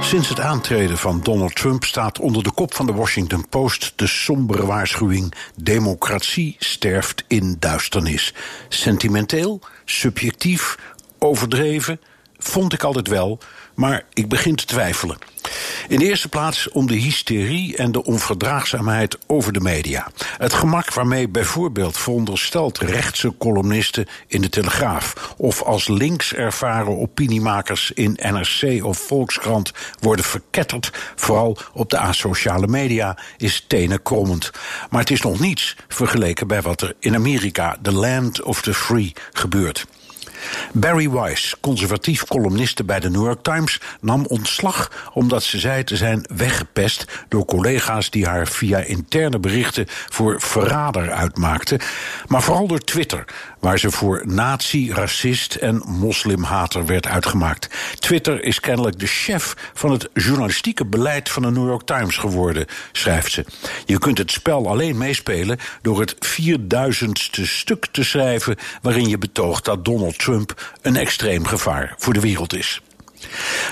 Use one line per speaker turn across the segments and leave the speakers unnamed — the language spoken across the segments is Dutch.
Sinds het aantreden van Donald Trump staat onder de kop van de Washington Post de sombere waarschuwing: democratie sterft in duisternis. Sentimenteel, subjectief, overdreven, vond ik altijd wel, maar ik begin te twijfelen. In de eerste plaats om de hysterie en de onverdraagzaamheid over de media. Het gemak waarmee bijvoorbeeld verondersteld rechtse columnisten in de Telegraaf of als links ervaren opiniemakers in NRC of Volkskrant worden verketterd, vooral op de asociale media, is tenen krommend. Maar het is nog niets vergeleken bij wat er in Amerika, the land of the free, gebeurt. Barry Weiss, conservatief columniste bij de New York Times, nam ontslag omdat ze zei te zijn weggepest door collega's die haar via interne berichten voor verrader uitmaakten, maar vooral door Twitter, waar ze voor nazi, racist en moslimhater werd uitgemaakt. Twitter is kennelijk de chef van het journalistieke beleid van de New York Times geworden, schrijft ze. Je kunt het spel alleen meespelen door het 4000ste stuk te schrijven waarin je betoogt dat Donald Trump een extreem gevaar voor de wereld is.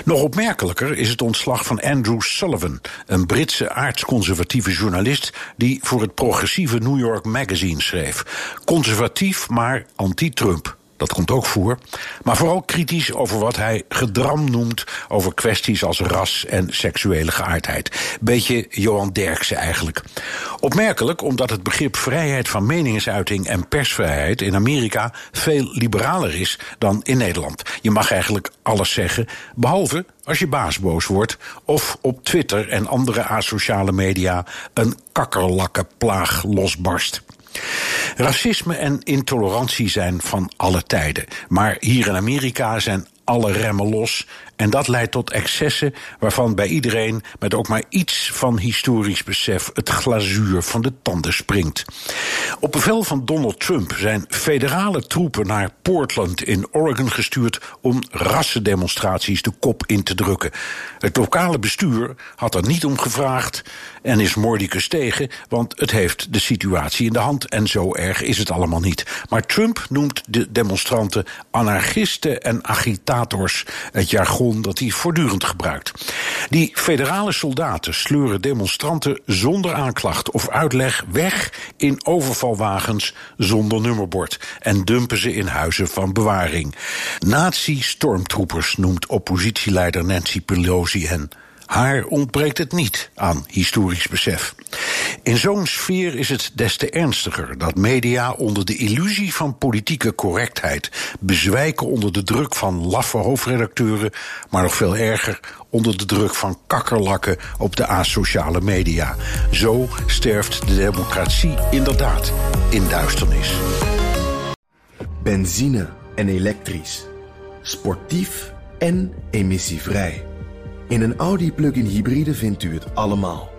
Nog opmerkelijker is het ontslag van Andrew Sullivan, een Britse aardsconservatieve journalist die voor het progressieve New York Magazine schreef. Conservatief, maar anti-Trump. Dat komt ook voor. Maar vooral kritisch over wat hij gedram noemt over kwesties als ras en seksuele geaardheid. Beetje Johan Derksen eigenlijk. Opmerkelijk omdat het begrip vrijheid van meningsuiting en persvrijheid in Amerika veel liberaler is dan in Nederland. Je mag eigenlijk alles zeggen, behalve als je baas boos wordt of op Twitter en andere asociale media een kakkerlakkenplaag losbarst. Racisme en intolerantie zijn van alle tijden. Maar hier in Amerika zijn alle remmen los. En dat leidt tot excessen waarvan bij iedereen met ook maar iets van historisch besef het glazuur van de tanden springt. Op bevel van Donald Trump zijn federale troepen naar Portland in Oregon gestuurd om rassendemonstraties de kop in te drukken. Het lokale bestuur had er niet om gevraagd en is mordicus tegen, want het heeft de situatie in de hand en zo erg is het allemaal niet. Maar Trump noemt de demonstranten anarchisten en het jargon dat hij voortdurend gebruikt. Die federale soldaten sleuren demonstranten zonder aanklacht of uitleg weg in overvalwagens zonder nummerbord en dumpen ze in huizen van bewaring. Nazi-stormtroepers noemt oppositieleider Nancy Pelosi hen. Haar ontbreekt het niet aan historisch besef. In zo'n sfeer is het des te ernstiger dat media onder de illusie van politieke correctheid bezwijken onder de druk van laffe hoofdredacteuren, maar nog veel erger onder de druk van kakkerlakken op de asociale media. Zo sterft de democratie inderdaad in duisternis.
Benzine en elektrisch. Sportief en emissievrij. In een Audi plug-in hybride vindt u het allemaal.